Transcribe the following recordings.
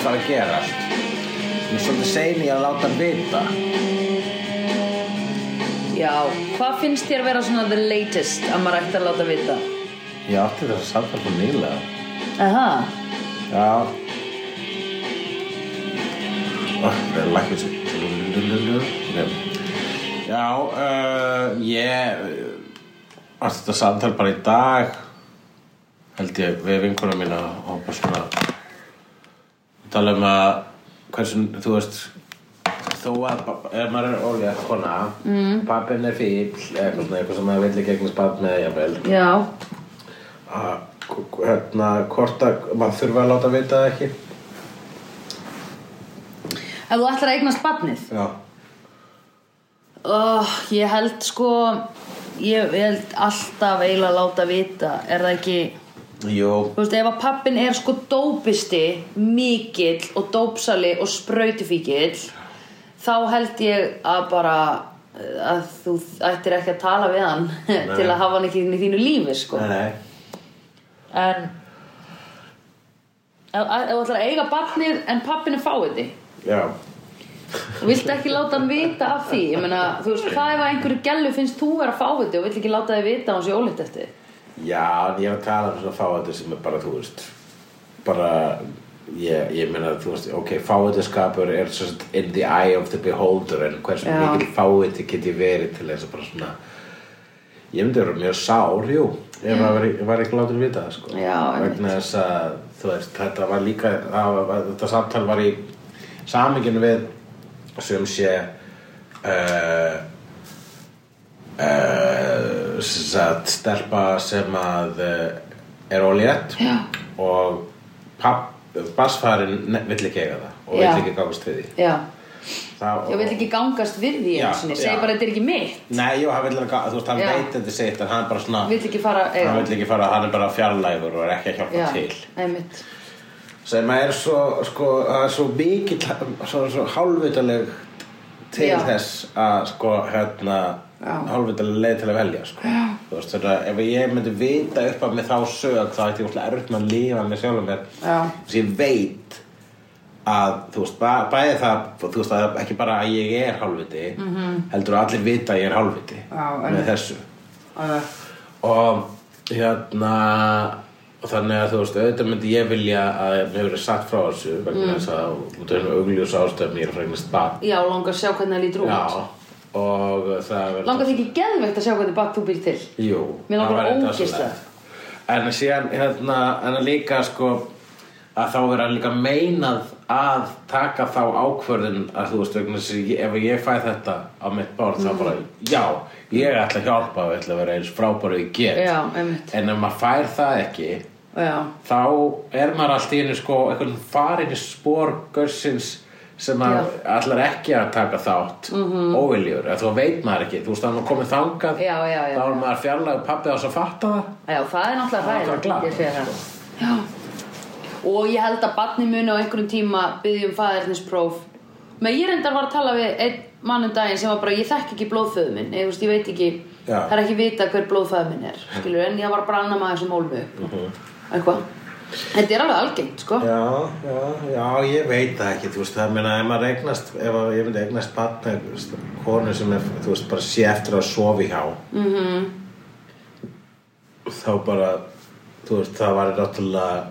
að að fara að gerast. Ég er svolítið seini að láta hann vita. Já, hvað finnst þér vera svona the latest að maður ætti að láta vita? Ég átti þess að samtala på nýlega. Aha, Já. Það er lækið sér. Já, uh, ég uh, átti þetta samtal bara í dag held ég við vinkuna mína og bara svona tala um að hversu, þú veist þó að ef maður er ólega kona mm. pappin er fíl eitthvað, eitthvað sem maður vill ekki eignast papp með jafnvel. Já. Að hérna, hvort að maður þurfa að láta vita það ekki? Ef þú ætlar að eignast barnið? Já, oh, Ég held sko Ég held alltaf eiginlega að láta vita Er það ekki jú. Þú veist, ef að pappin er sko dópisti Mikill og dópsali og sprautifíkill Þá held ég að bara eh, að þú ættir ekki að tala við hann til að hafa hann ekki inn í þínu lífi sko. nei, nei. en ef, þú ætlar að eiga barnið en pappin er fáiði já, Þú vilt ekki láta hann vita af því. Ég meina, þú veist, hvað ef að einhverju gælu finnst þú vera fáviti og vill ekki láta þið vita hún sé ólitt eftir já, ég er að tala um svona fáið sem er bara, þú veist bara ég, ég meina, þú veist, ok, fáiðiskapur er svo sagt in the eye of the beholder en hversu mikið fáiði get ég verið til þess að bara svona ég myndi vera mjög sár, jú ef maður var, var ekki látið vita það, sko. Já, vegna þess að, þú veist, þetta var líka það var, þetta samtal var í saminginu við sem sé uh, uh, sagt, stelpa sem að uh, er Já. og papp, bassfærin vill ekki eiga það og vill ekki gangast við því. Já, það, ég vil ekki gangast við því og segi bara þetta er ekki mitt. Nei, jú, hann vill þú veist, hann veit þetta sitt en hann er bara svona Vill ekki fara hann vill ekki fara, hann er bara fjarlægur og er ekki að hjálpa Já, til. einmitt. Sem er svo, sko, er svo mikill svo, svo hálfvitaleg til Já. þess að sko, hérna Já. hálfvitaleg leið til að velja sko. þú veist, þetta, ef ég myndi vita upp af mig þá sög þá ætti ég úrslega erfitt með að lifa með sjálfum mér Já. þess ég veit að þú veist, bæ, bæði það þú veist, að ekki bara að ég er hálfviti -hmm. heldur að allir vita að ég er hálfviti. Já, með þessu uh, og hérna og þannig að þú veist, auðvitað myndi ég vilja að mér hefur verið sagt frá þessu vegna Mm. þess að út af hennu augljós ástöðum ég er að fregnast bad Já, langar að sjá hvernig það lítur út já, og Langar þig ekki geðveikt að sjá hvernig bak þú býr til jú, það væri ógeðslega. dásamlegt. en síðan hérna, en líka sko að þá er að líka meinað að taka þá ákvörðin að þú veist, vegna ef ég fæ þetta á mitt borð Mm. þá bara, já, ég ætla að hjálpa ég ætla að vera eins frábæru ég get Já, en ef maður fær það ekki Já, þá er maður allt í einu sko einhvern farin í spór görsins sem að allar ekki að taka þátt mm -hmm. óviljur, þú veit maður ekki þú veist að maður komið þangað. Já, já, já. þá er maður fjarlægur pappi á þess að fatta það Já, það er náttúrulega það. Já. Og ég held að barni muni á einhverjum tíma byggja um fæðirnispróf. Men ég reyndar var að tala við einn mann um daginn sem var bara, ég þekk ekki blóðföðu minn. Ég, veist, ég veit ekki, Já. það er ekki vita hver blóðföðu minn er. Skilur, en ég var bara annar maður sem ól mig upp. Mhm. Eitthvað. Þetta er alveg algengt, sko. já, já, já, ég veit það ekki þú veist, það meina, ef maður eignast ef ég myndi eignast batna konu sem er, þú veist, bara sé eftir að sofi hjá mm Mhm. -hmm. þá bara þú veist, það var náttúrulega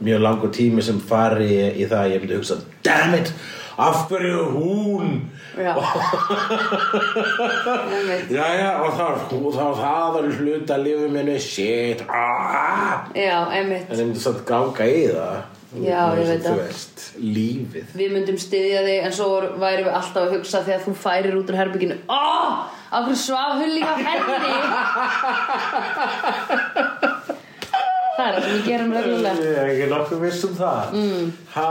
mjög langur tími sem fari í, það að ég myndi hugsa damn it, af hverju hún Já. Já, já, og þá þá það var hluta lífið minni shit, aaaah Já, einmitt. en ég myndi samt ganga í það Já, ég veit það. veist, lífið Við myndum styðja þig en svo væri við alltaf að hugsa þegar þú færir út úr herbygginu Ó, af hverju svaf hulli á henni Það er það sem við gerum reglulega Ég er nokkuð viss um það mm. Ha,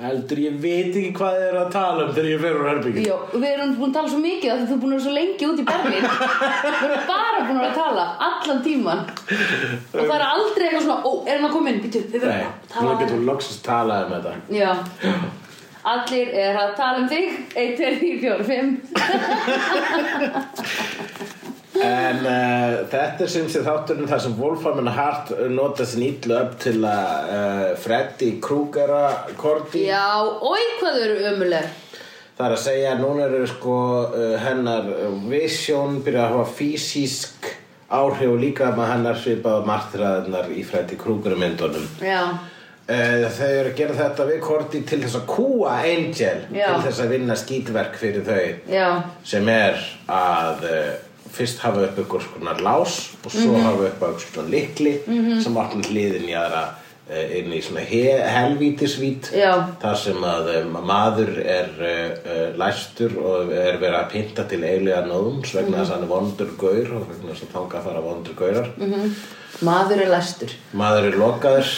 heldur ég veit ekki hvað þið er að tala um þegar ég fer úr herbyggin Jó, við erum búin að tala svo mikið því þú er búin að vera svo lengi út í Berlín Við erum bara búin að að tala allan tíman Og það er aldrei eitthvað svona, ó, er hann að koma inn, býtu, við Nei, verðum að nú tala getum við loksins talað um þetta. Já. Allir er að tala um þig. 1, 2, 3, 4, 5 En uh, þetta er sem sé þátturinn þar sem Wolfram and Hart nota sin ítlu upp til að uh, Freddy Krugera Korti Já, oi hvað eru ömuleg Það er að segja að núna eru sko uh, hennar vision byrja að hafa fysísk áhrif og líka með hennar svipað martraðnar í Freddy Krueger myndunum. Já, Uh, þau eru að gera þetta við Korti til þess að kúa Angel Já. til þess að vinna skítverk fyrir þau. Já, sem er að uh, fyrst hafa upp ykkur skonar lás og svo Mhm. hafa upp ykkur skonar likli sem opna hliðin í aðra uh, inn í svona he helvítisvít þar sem að um, maður er uh, læstur og er verið að pynta til eiginlega nóðums vegna þess að hann er vondur gaur og vegna þess að þanga að fara vondur gaurar maður er læstur. Maður er lokaður.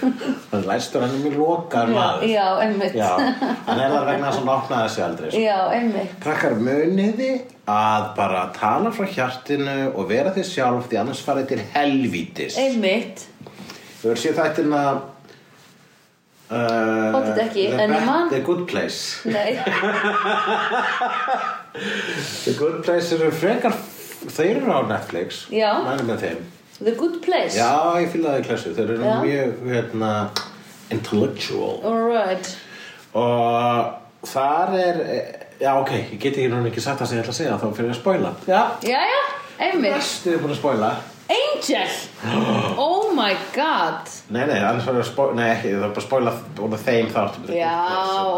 Hann er læstur, hann er mjög lokaður maður. Já, einmitt. Já, hann er þar vegna að hann opnaði sig aldrei sko. Já, einmitt. Krakkar muniði að bara tala frá hjartinu og vera þið sjálf því annars farið til helvítis? Einmitt. Þú verður séð þættina uh, Pottet ekki, en ég man- the Good Place. Nei, The Good Place eru frekar þeir eru á Netflix Já. mælum með þeim The Good Place. Já, ég fíla það í klassu þeir eru Já. mjög hérna, intellectual. Alright. Og þar er já ok, ég get ekki núna ekki sagt það sem ég ætla að segja þá fyrir að spoila. Já, Jæja, einmitt. Næstu er búin að spoila Angel! Oh my god. Nei, nei, annars var ég að spoila nei, ekki, það er bara að spoila búin að þeim þáttum. Já,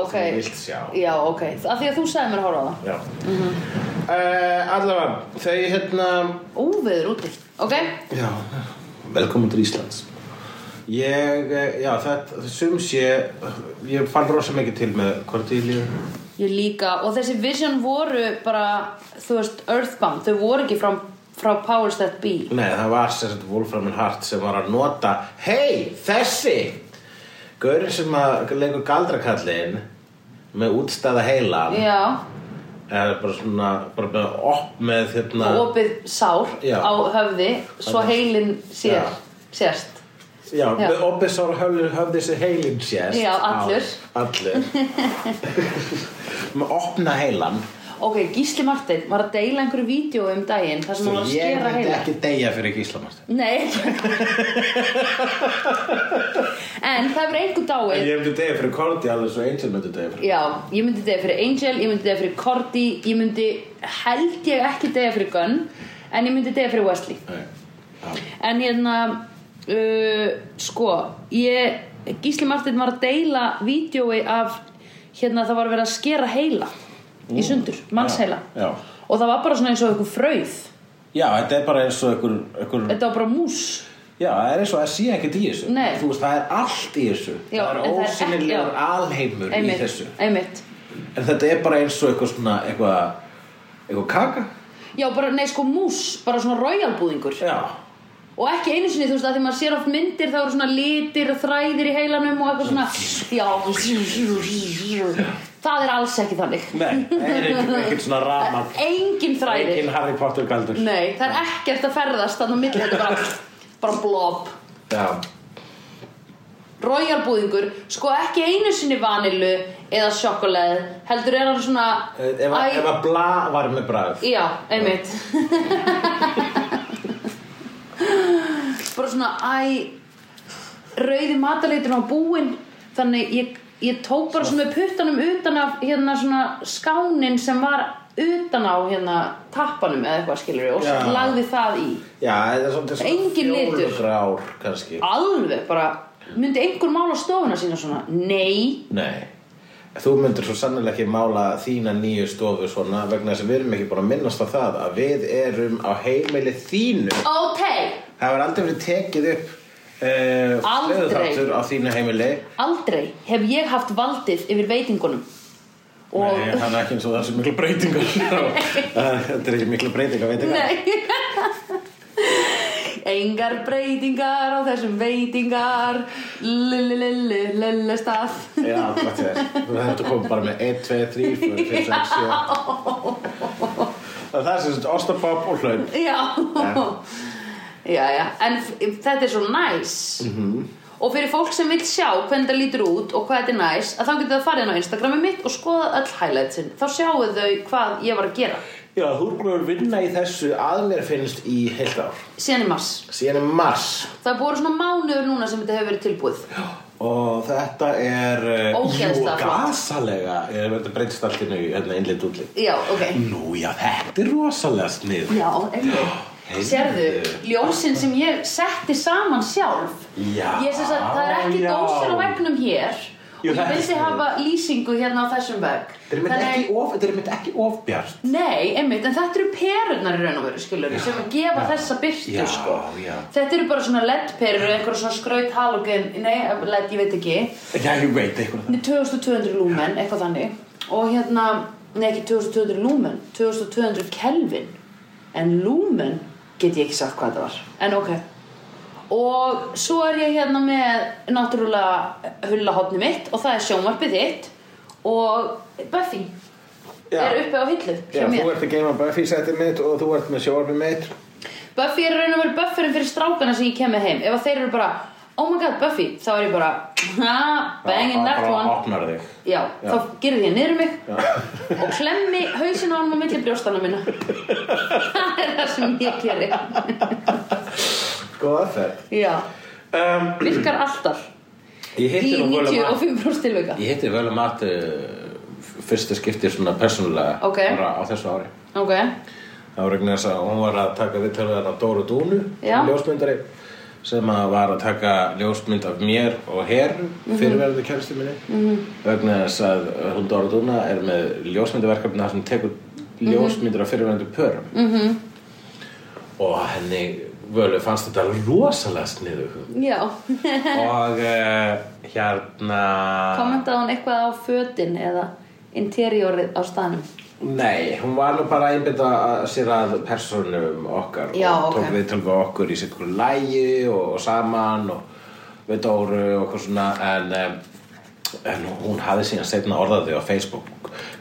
ok. þú vilt sjá. Já, ok. Af því að þú sagði mér að horfa á það. Já. Uh, allavega, þau hérna Óveður úti. Ok? Já, velkomin til Íslands. Ég, eh, já, þetta sum sé, ég fann rosa mikið til með Cordelia. Ég líka. Og þessi vision voru bara Þú veist, Earthbound. Þau voru ekki frá, frá Powers That Be Nei, það var sér þetta Wolfram and Hart sem var að nota Hei, þessi Gaurinn sem að leikur galdrakallinn með útstæða heilan Já er bara svona bara með upp með hérna opið sár Já. á höfði Svo heilin sér. Sérst Já, Já. með opið sára höfði, höfði þessi heilin sést Já, allur. Á- Allur Með opna heilan Ok, Gísli Martin var að deila einhverju vídeo um daginn þar sem hann var að Ég skera myndi heila. ekki deyja fyrir gíslamartin Nei. En það er einhver dáið. Ég myndi deyja fyrir Cordy alveg svo Angel myndi deyja fyrir Já, ég myndi degja fyrir Angel, ég myndi degja fyrir Cordy Ég myndi, held ég ekki degja fyrir Gunn En ég myndi degja fyrir Wesley. Nei. Já. En hérna uh, Sko ég, Gísli Martin var að deila Vídeói af Hérna það var verið að skera heila Í sundur, mannsheila. Já, já. Og það var bara svona eins og einhver frauð. Já, þetta er bara eins og einhver, einhver Þetta var bara mús. Já, það er eins og að sé ekkert í þessu. Veist, það er allt í þessu. Já, Það er ósynilegur alheimur í þessu. einmitt. En þetta er bara eins og eitthvað svona eitthvað, eitthvað kaka. Já, bara, nei, sko mús, bara svona royalbúðingur Já, Og ekki einu sinni, þú veist, að því maður sér oft myndir þá eru svona litir og þræðir í heilanum og eitthvað svona. Já Það er alls ekki þannig. Nei, það er ekkert, svona rama Engin þræðir. Engin Harry Potter galdur. Nei, það er ekkert að ferðast þannig á milli þetta er bara, bara blob. Já, Royalbúðingur, sko ekki einu sinni vanilu eða sjokkoleð heldur er hann svona Eh, ef, að- að bla var með bragð. Já, einmitt. Bara svona æ rauði mataleitur á búinn þannig ég, ég tók bara svona með puttanum utan af hérna svona skánin sem var utan á hérna tappanum eða eitthvað skilur og Já. lagði það í. Já, það er svona, litur. Fjólugrár kannski. Alveg bara myndi einhver mála stofuna sína svona? Nei, Nei. Þú myndir svo sannlega ekki mála þína nýju stofu svona vegna þess að við erum ekki bara að minnast á það að við erum á heimili þínu. Ok Það hefur aldrei verið tekið upp uh, Aldrei. aldrei hef ég haft valdið yfir veitingunum. Og Nei, það er ekki eins og það er miklu breytingar. Þetta er ekki miklu breytingar, veit ekki Nei. Engar breytingar á þessum veitingar. Lillililli stað Já, gott þér. Þú hefði komið bara með 1, 2, 3, 4, 5, 6, 7 Það er sem sagt ostapop og hlaup. Já Já, já, en þetta er svo næs. Og fyrir fólk sem vil sjá hvernig það lítur út og hvað þetta er næs að þá getur það farið inn á Instagrami mitt og skoða öll highlightsin þá sjáu þau hvað ég var að gera. Já, þú er búin að vinna í þessu að mér finnst í heilt ár. Síðan í mars. Síðan er mars. Það er búið svona mánuður núna sem þetta hefur verið tilbúið. Og þetta er eh, Ógeðslega Jú, flott. gasalega verið breytist allt inn í hérna, innlit útlit. Já, ok. Nú, já, þetta er rosalega snið Já, Heyrðu. Sérðu, ljósin sem ég setti saman sjálf Já, Ég sem sagt, það er ekki já. dósir á veggnum hér Jú, Og ég vildi hafa lýsingu hérna á þessum vegg. Þetta er mynd ekki, ofbjart Nei, einmitt, en þetta eru perurnar í raun og veru, skilur sem að gefa þessa byrtu, Já, sko. já. Þetta eru bara svona LED-perur eða einhverja svona skraut halogen Nei, LED, ég veit ekki. Já, ég veit eitthvað. Nei, 2200 lúmen, eitthvað þannig. Og hérna, nei ekki 2200 lúmen 2200 kelvin. En lúmen get ég ekki sagt hvað þetta var. En ok. Og svo er ég hérna með Náttúrulega hullahotni mitt Og það er sjónvarpið þitt Og Buffy Já. Er uppi á hillu Já, þú ert að geima Buffy setið mitt og þú ert með sjóarfið mitt. Buffy er raun og veru bufferinn fyrir strákana sem ég kem með heim. Ef að þeir eru bara Oh my god, Buffy. Þá er ég bara Ha, banging that bara one. Já, Já. þá gerði ég niður mig og klemmi hausinn á hann á milli brjóstana minna. Það er það sem ég geri. Góða Já, um, virkar alltaf. Ég í hitti nú völu mat. 95% tilvika. Ég hitti völu mat uh, fyrsta skipti svona persónulega Ok. bara á þessu ári. Ok, Það var regna þess að hún var að taka viðtöluðan af Dóru Dúnu ljósmyndari sem að var að taka ljósmynd af mér og hér Mhm. fyrirverðu kæristu minni -hmm. vegna þess að hún Dóra Dúna er með ljósmyndaverkefni þar sem tekur Mhm. ljósmyndir af fyrirverðu pörum -hmm. og henni völu fannst þetta rosalega sniðu já og uh, hérna Kommentaði hún eitthvað á fötin eða interiorið á staðnum Nei, hún var nú bara að einbytta sér að persónum okkar Já, og tók ok. við til okkur í hverju lægi og, og saman og við Dóru og eitthvað svona en, en hún hafði síðan setna orðaði á Facebook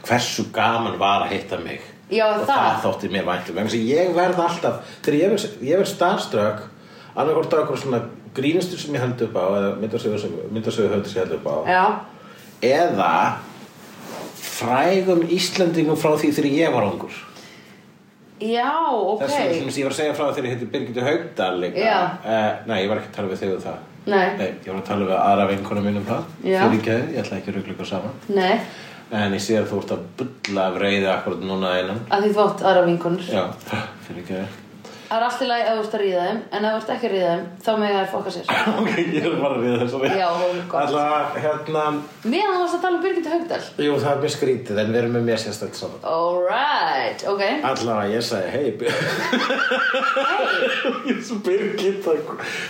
hversu gaman var að hitta mig Já, og það. það þótti mér væntum ég verð alltaf þegar ég verð, verð starstruck annað hvort á eitthvað svona grínistur sem ég held upp á eða höfður sem ég held upp á Já, eða frægum Íslendingum frá því þegar ég var ungur. Já, ok. Þessum sem ég var að segja frá þegar ég heiti Birgitta Haugdal Já. Eh, nei, ég var ekki að tala við þig um það. Nei. ég var að tala við aðra vinkona mín um það. Fyrir ekki, ég ætla ekki að rugla ykkur saman. Nei, en ég sé að þú ert að bulla af reyði akkurat núna einan að því þótt aðra vinkonur. Já, fyrir ekki Það er allt í lagi að þú ert að ríða þeim En ef þú ert ekki að ríða þeim, þá mega þær fokka sér. Ok, ég er bara að reyða þessari Já, það er gott. Alla, hérna, Meðan þú varst að tala um Birgitta Haugdal jú, það er mjög skrítið en við erum með mér sérstætt saman. Alright, ok. Alla, ég sagði, hei svo Birgitta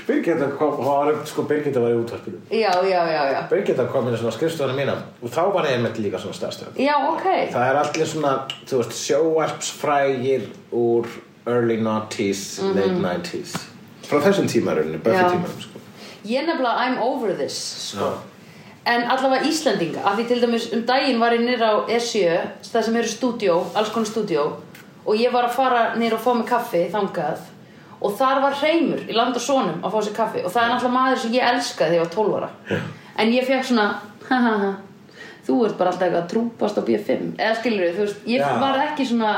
Birgitta kom, hún var, sko Birgitta var í útvarpinu. Já, já, já, já. Birgitta kom inn í svona skrifstofana mína og þá var ég með líka þú early 90s, late 90s Frá þessum tímarunni, Buffy tímarum sko. Ég nefnilega, I'm over this Já. En allavega Íslendinga Af því til dæmis um daginn var ég nýr á E7 Það sem eru stúdíó, alls konar stúdíó Og ég var að fara nýr og fá mig kaffi Þangað. Og þar var hreimur í land og sonum að fá sér kaffi. Og það er náttúrulega maður sem ég elskaði þegar ég var 12 ára. En ég fekk svona ha, ha, ha, Þú ert bara alltaf eitthvað að trúpast á B5 Eða skilur við, þú veist Ég Já. var ekki svona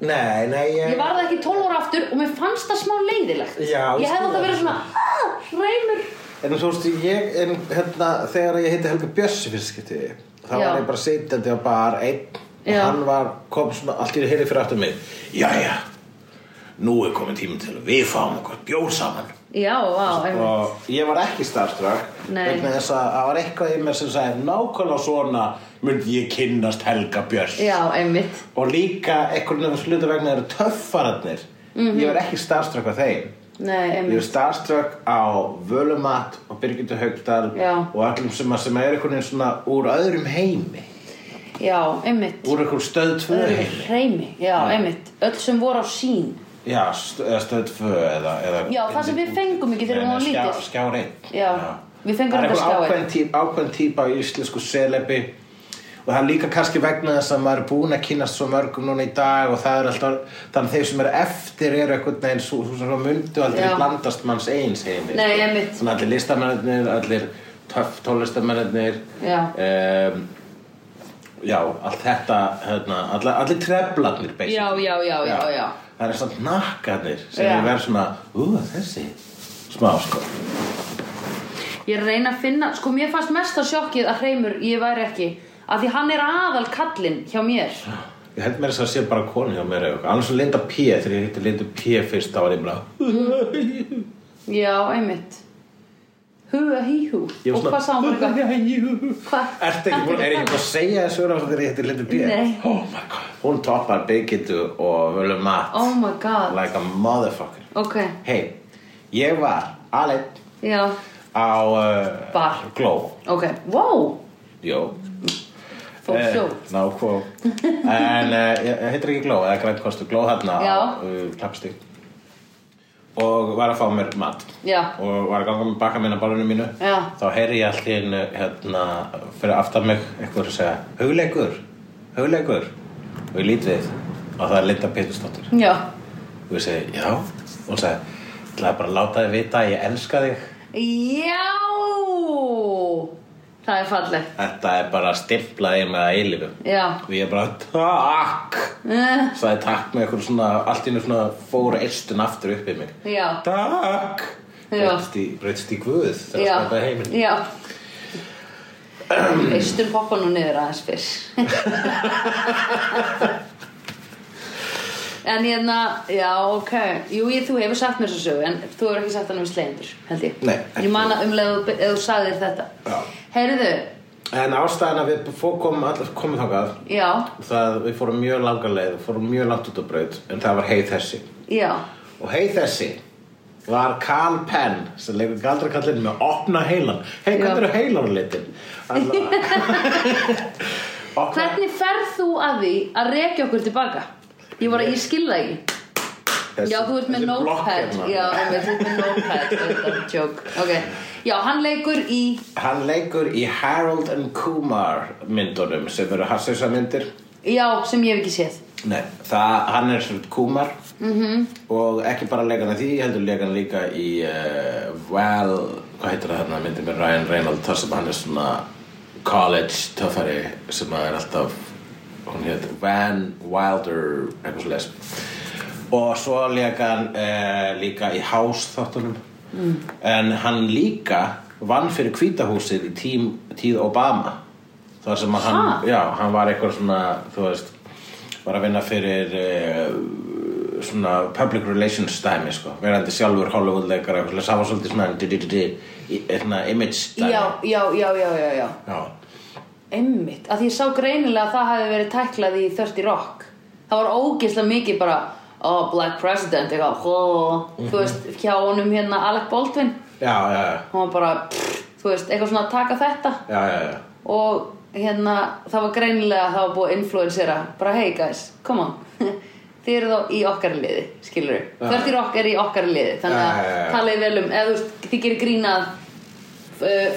Nei, nei, ég, Ég var það ekki 12 ára aftur og mér fannst það smá leiðilegt Já, ég hefði að vera það. svona ah, Hreimur En þú veist, ég, en, hérna, þegar ég heiti Helga Bjössi fyrst skipti þá Já. var ég bara sitjandi á bar einn og Já. hann var, kom svona allt í heyri fyrir aftur mig Jæja, nú er komin tíminn til að við fáum okkur bjór saman Já, einmitt og ég var ekki starstruck Nei. vegna þess að það var eitthvað í mér sem sagði nákvæmlega svona myndi ég kynnast Helga Já, einmitt. Og líka einhvern veginn sluta vegna eru töffararnir ég var ekki starstruck af þeim. Nei, Ég einmitt. starstruck á Völumat og Birgitta Haugdal Já. og allum sem, sem er veginn svona úr öðrum heimi. Já, einmitt. Úr einhver stöð tvö heimi. Hreimi, já, einmitt. Öll sem voru á sín Já, stöð tvö eða, eða Já, það sem við fengum ekki þegar við vorum Skjá- lítil. Skjár einn Já, við fengum Það er þetta einhver skjá ákveðin einn. típ, ákveðin típa í íslensku selebi og það er líka kannski vegna þess að maður er búinn að kynast svo mörgum núna í dag og það er alltaf þannig að þeir sem eru eftir eru einhvern veginn svo, svo, svo myndu aldrei Já. blandast manns eins heimi Nei, einmitt. Þannig að allir listamennir, allir töff tólistamennir Já. um, já, allt þetta hérna, allir, allir treflarnir basically. Já, já, já, já, já. Það er svona nakkarnir sem er verið svona, ú, þessi smá, sko. Ég er reyna að finna, sko mér fannst mest að sjokkið að hreimur ég væri ekki að því hann er aðal kallinn hjá mér. Ég held mér þess að sé bara konu hjá mér annars svo Linda P, þegar ég hitti Linda P fyrst þá var ég bara Já, einmitt Huga híhú Ég Og hvað sá hann eitthvað? er ég ekki búin að segja þessu þegar ég. Oh my god. Hún toppar Birgittu og Völu Matt Oh my god like a motherfucker. Ok, Hei, ég var já, á uh, Bar. Glow. ok Wow, Jó. Eh, Ná, hvað? En uh, ég heitir ekki Glow, eða grænt kostu Glow hérna Já. á uh, klappstík. Og var að fá mér mat. Já, Og var að ganga með baka minna bálunum mínu. Já. Þá heyri ég einu hérna fyrir aftan mig eitthvað að segja Hugleikur, hugleikur. Og ég lít við og það er Linda Pétursdóttir. já Og ég segi, já. Og hún segi, ég ætlaði bara að láta þig vita að ég elska þig. Já Það er fallegt Þetta er bara stimplað í mig að eilífu. Já Og ég bara, takk. Eh, Sæði takk með eitthvað svona, allt í einu svona fóru eistun aftur upp í mig. Já Takk. Já. Breytist í, Guð það skapaði heiminn. já Eistur poppa nú niður aðeins fyrr En hérna, já, ok. Jú, ég, þú hefur sagt mér svo sögu En þú hefur ekki sagt hann um slegjendur, held ég. Nei, ekki. Ég man að umlega ef þú sagðir þetta. Já. Heyrðu, En ástæðan að við fó- komum allir komum þangað já, það við fórum mjög langa leið fórum mjög langt út á braut en það var heið þessi já. Og heið þessi var Carl Penn sem leikur galdrakallinn með opna heilan. Hei, hvað eru heilan litin? opna Hvernig ferð þú að því að rekja okkur tilbaka? Ég var að, ég skilða ekki þessi, Já, þú ert með notepad hérna. Já, þú ert með notepad Þetta er joke Ok, já, hann leikur í hann leikur í Harold and Kumar myndunum sem eru hassausa myndir Já, sem ég hef ekki séð Nei, það, hann er svona Kumar Mhm. -hmm. og ekki bara leika hann í því, heldur leika hann líka í uh, Well, hvað heitir það hérna myndin með Ryan Reynolds þar sem hann er svona college töffari sem er alltaf hún heit Van Wilder eitthvað svo les og svo leika hann uh, líka í House þáttunum. Mm. en hann líka vann fyrir kvítahúsið í tím, tíð Obama. Þar sem að hann, Ha? já, hann var eitthvað svona, þú veist var að vinna fyrir uh, svona public relations dæmi sko, verandi sjálfur Hollywood leikar eitthvað, svolítið svona svona image dæmi. Já, já, já, já, já, já já. Einmitt, að ég sá greinilega að það hefði verið tæklað í 30 Rock Það var ógeðslega mikið bara Oh, Black President, eitthvað oh, Þú veist, hjá honum hérna Alec Baldwin já, já, já, Hann var bara, pff, þú veist, eitthvað svona að taka þetta já, já, já. og hérna það var greinilega að það var búið að influensera bara hey guys, come on þið eru þá í okkar liði, skilur við Já. Þörtir okk er í okkar liði þannig að já, já, já. talið vel um eða þú veist, þið gerir grínað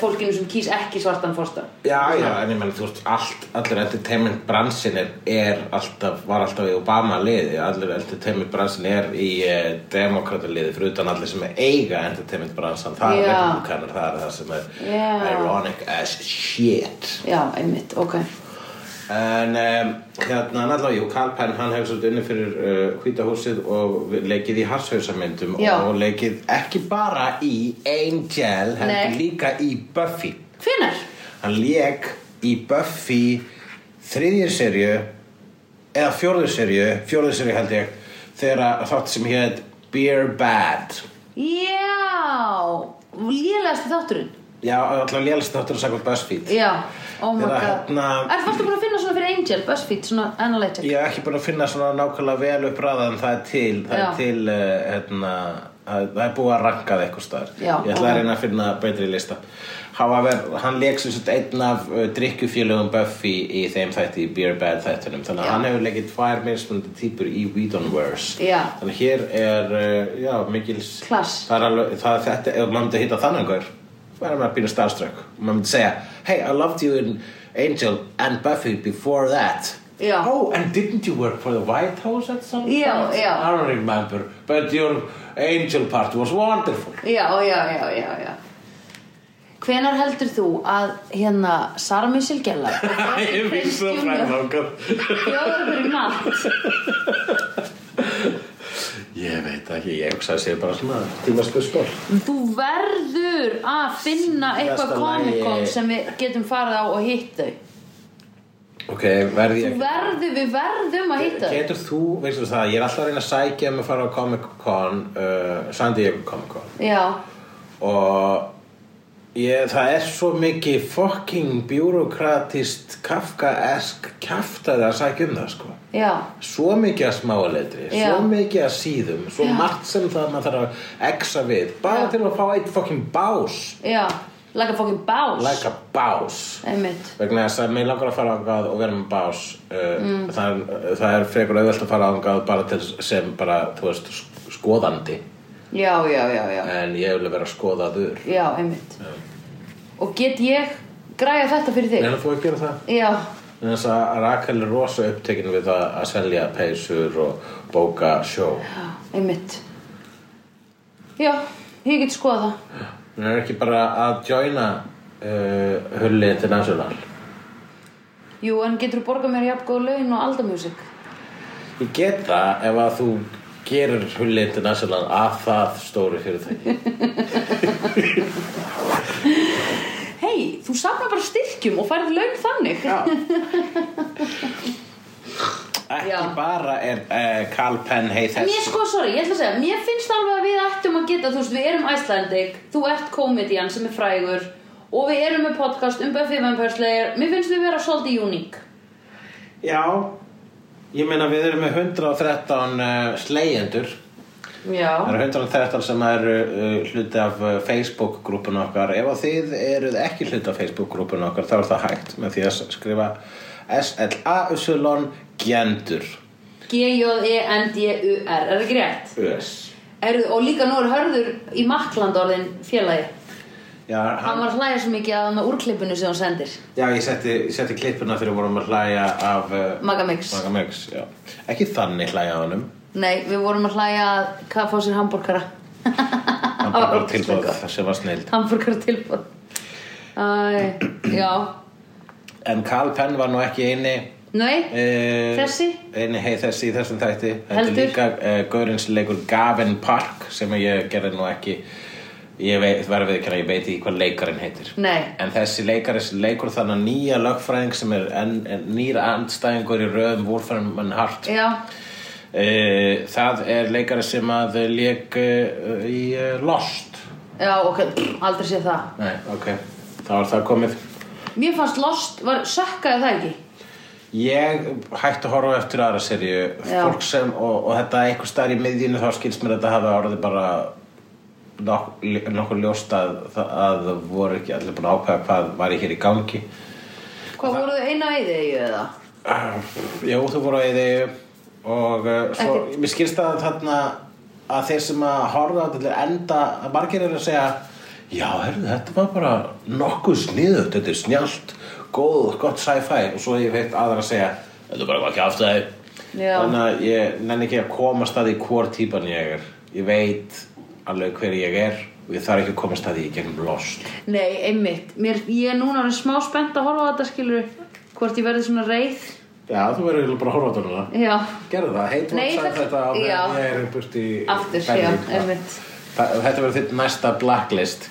fólkinu sem kýs ekki svartan fórstan Já, já, en ég menn, þú veist, allt, allir entertainment bransin er, er alltaf, var alltaf í Obama liði, allir entertainment bransin er í uh, demokrata liði, fyrir utan allir sem eiga entertainment bransan, það er republikanar, það er það sem er Já. ironic as shit. já, einmitt, ok En um, hérna, náttúrulega, jú, Carl Penn, hann hefur svolítið unni fyrir uh, hvítahúsið og leikið í harshauðsamyndum Já. og leikið ekki bara í Angel, Nei. líka í Buffy. hvenær? Hann lék í Buffy þriðjir serju eða fjórður serju, fjórður serju held ég þegar þátt sem hétt Beer Bad já, lélegasti þátturinn Já, alltaf lélast þáttur að sagða BuzzFeed já, oh my god hérna- er fórstu búin að finna svona fyrir Angel, BuzzFeed, svona analytic Ég hef ekki búin að finna svona nákvæmlega vel upp ræða en það er til það er til, uh, hérna að, það er búið að ranka það eitthvað staðar Ég ætla ok. að reyna að finna betri lista However, hann leik sem einn af uh, drikkufélögum Buffy í þeim þætti í Beer Bad þættunum þannig að Já. hann hefur leikið tvær mismunandi típur í Whedonverse Já. Þannig að hér er, uh, já, mikils Klass. Það er alveg, það þetta, maður myndi hitta þannig maður að býna starstruck og maður myndi segja Hey, I loved you in Angel and Buffy before that Já. Oh, and didn't you work for the White House at some Já, point? já. I don't remember But your angel part was wonderful já, já, já, já, já hvenar heldur þú að hérna Sara Missile Gellar Ég vil svo fræðangað Fjóður fyrir mat Ég veit ekki, ég hugsa að sé bara svona tímaskuð skól Þú verður að finna eitthvað lagi- sem við getum farið á og hitt þau. Ok, verði Þú ég verður, við verðum að hitta þau. Getur þú, veistu það, ég er alltaf að reyna að sækja um að fara á Comic Con uh, San Diego Comic Con Já, og ég, það er svo mikið fucking bjúrokratist kafkaesk kjaftaði að sækja um það sko. Já, svo mikið að smáleitri, Já. svo mikið að síðum svo margt sem það maður þarf að exa við, bara Já. til að fá eitt fucking bás. Já. Like a fucking boss like a bás. Vegna þess að mig langar að fara ángað og vera með bás uh, Mm. það, það er frekar auðvelt að fara ángað bara til sem bara, þú veist, sk- skoðandi Já, já, já, já en ég vil vera skoðaður Já, einmitt Og get ég græja þetta fyrir þig? Meina þú að gera það? Já, En þess að Rakel er rosa upptekin við það að selja peysur og bóka sjó. já, einmitt Já, ég get skoða það Hún er ekki bara að joina uh, Hulli International. Jú, en getur þú borgað mér jafn góð laun og aldamjúsik? Ég get það ef að þú gerir Hulli International að það stóri fyrirtæki. Hei, þú safnar bara styrkjum og færið laun þannig Já. Ekki Já. bara er uh, Carl Penn hei þess. sko, sorry, ég ætla að segja Mér finnst alveg að við ættum að geta Þú veist, við erum Icelandic Þú ert komedian sem er frægur Og við erum með podcast um Buffy Vampire Slayer Mér finnst við vera svolítið uník Já, ég meina við erum með 113 uh, slegjendur. Já Það eru 113 sem eru uh, hluti af uh, Facebook-grúpun okkar. Ef að þið eruð ekki hluti af Facebook-grúpun okkar þá er það hægt með því að skrifa S-L-A-U-S-L-O-N Gjendur er það ekki rétt? Ös Er, og líka nú er hörður í Makland orðin félagi Já, Hann hann, var að hlæja svo mikið að með úrklippinu sem hann sendir. Já, ég setti, ég setti klippuna þegar við vorum að hlæja af uh, Magamix Magamix já. Ekki þannig hlæja á honum. Nei, við vorum að hlæja að hvað fá sér hambúrkara Hann bara var tilbúð sem var snild Hambúrkara tilbúð já. En Carl Penn var nú ekki eini Nei, Uh, Þessi? Eini hei þessi í þessum þætti. Heldur? líka uh, Gaurins leikur Gavin Park sem ég gerði nú ekki ég veit, verður við ekki að ég veit ekki hvað leikarinn heitir. Nei. en þessi leikari sem leikur þannig nýja lögfræðing sem er en, en nýr andstæðingur í röðum Wolfram Hart. Já, uh, það er leikari sem að leik uh, í uh, Lost. Já, ok, aldrei sé það. Nei, ok, þá er það komið. Mér fannst Lost, var sökkaði það ekki? Ég hætti að horfa eftir aðra serju fólk sem, og, og þetta einhver staðar í miðjunu þá skilst mér að þetta hafi orðið bara nok nokkur ljóst að, að voru ekki allir búin að ákveða hvað var ég hér í gangi Hvað voru þau eina þig eða? uh, Já, þú voru eði og uh, svo, Ekkert. mér skilst að þarna að þeir sem að horfa á þetta til enda að margir eru að segja já, herrðu, þetta var bara nokkuð sniðut, þetta er snjált góð, gott sci-fi og svo ég veit aðra að segja þetta er bara ekki afstæði Já. þannig að ég nenni ekki að komast að því hvor típan ég er ég veit alveg hver ég er og ég þarf ekki að komast að því í gegnum Lost. Nei, einmitt. Mér, Ég er núna smá spennt að horfa á þetta skilur Hvort ég verði svona reið. Já, þú verður bara að horfa á þetta núna. Gerðu það, heitum Nei, að þetta á meðan ég er burt í aftur, Berlín, já, einmitt. Það- Þetta verður þitt næsta blacklist.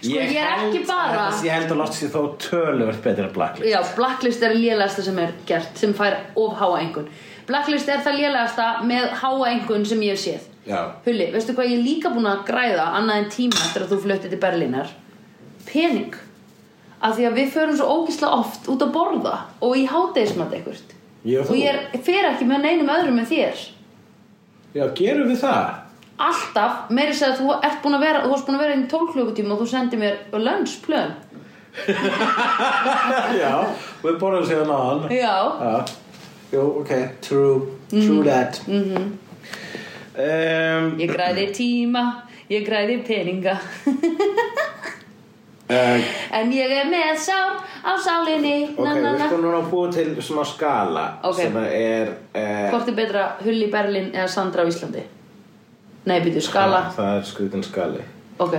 Sko, ég er held- ekki bara- þetta- Ég held að Lost sé þó töluvert betur en blacklist. Já, Blacklist er lélegasta sem er gert sem fær of háa engun Blacklist er það lélegasta með háa engun sem ég hef séð. Hulli, veistu hvað ég er líka búin að græða annað en tíma eftir að þú fluttið til Berlínar? Pening. Af því að við förum svo ógislega oft út að borða og í hádegismat eitthvað Ég og ég er, fer ekki með neinum öðrum en þér. Já, gerum við það? Alltaf, meiri segja að þú ert búin að vera þú varst búin að vera inn í 12 klukkutíma og þú sendir mér lunchplön. Já, við borðum síðan á hann Já, Já, jú, ok, true, true that. Mm Mhm. -hmm. Um, ég græði tíma ég græði peninga uh, En ég er með sár á sálinni Ok, na, na, við na. skulum núna búið til smá skala Ok. sem er uh, Hvort er betra Hulli í Berlín eða Sandra á Íslandi? Nei, byrju, skala Það er skritin skali Ok,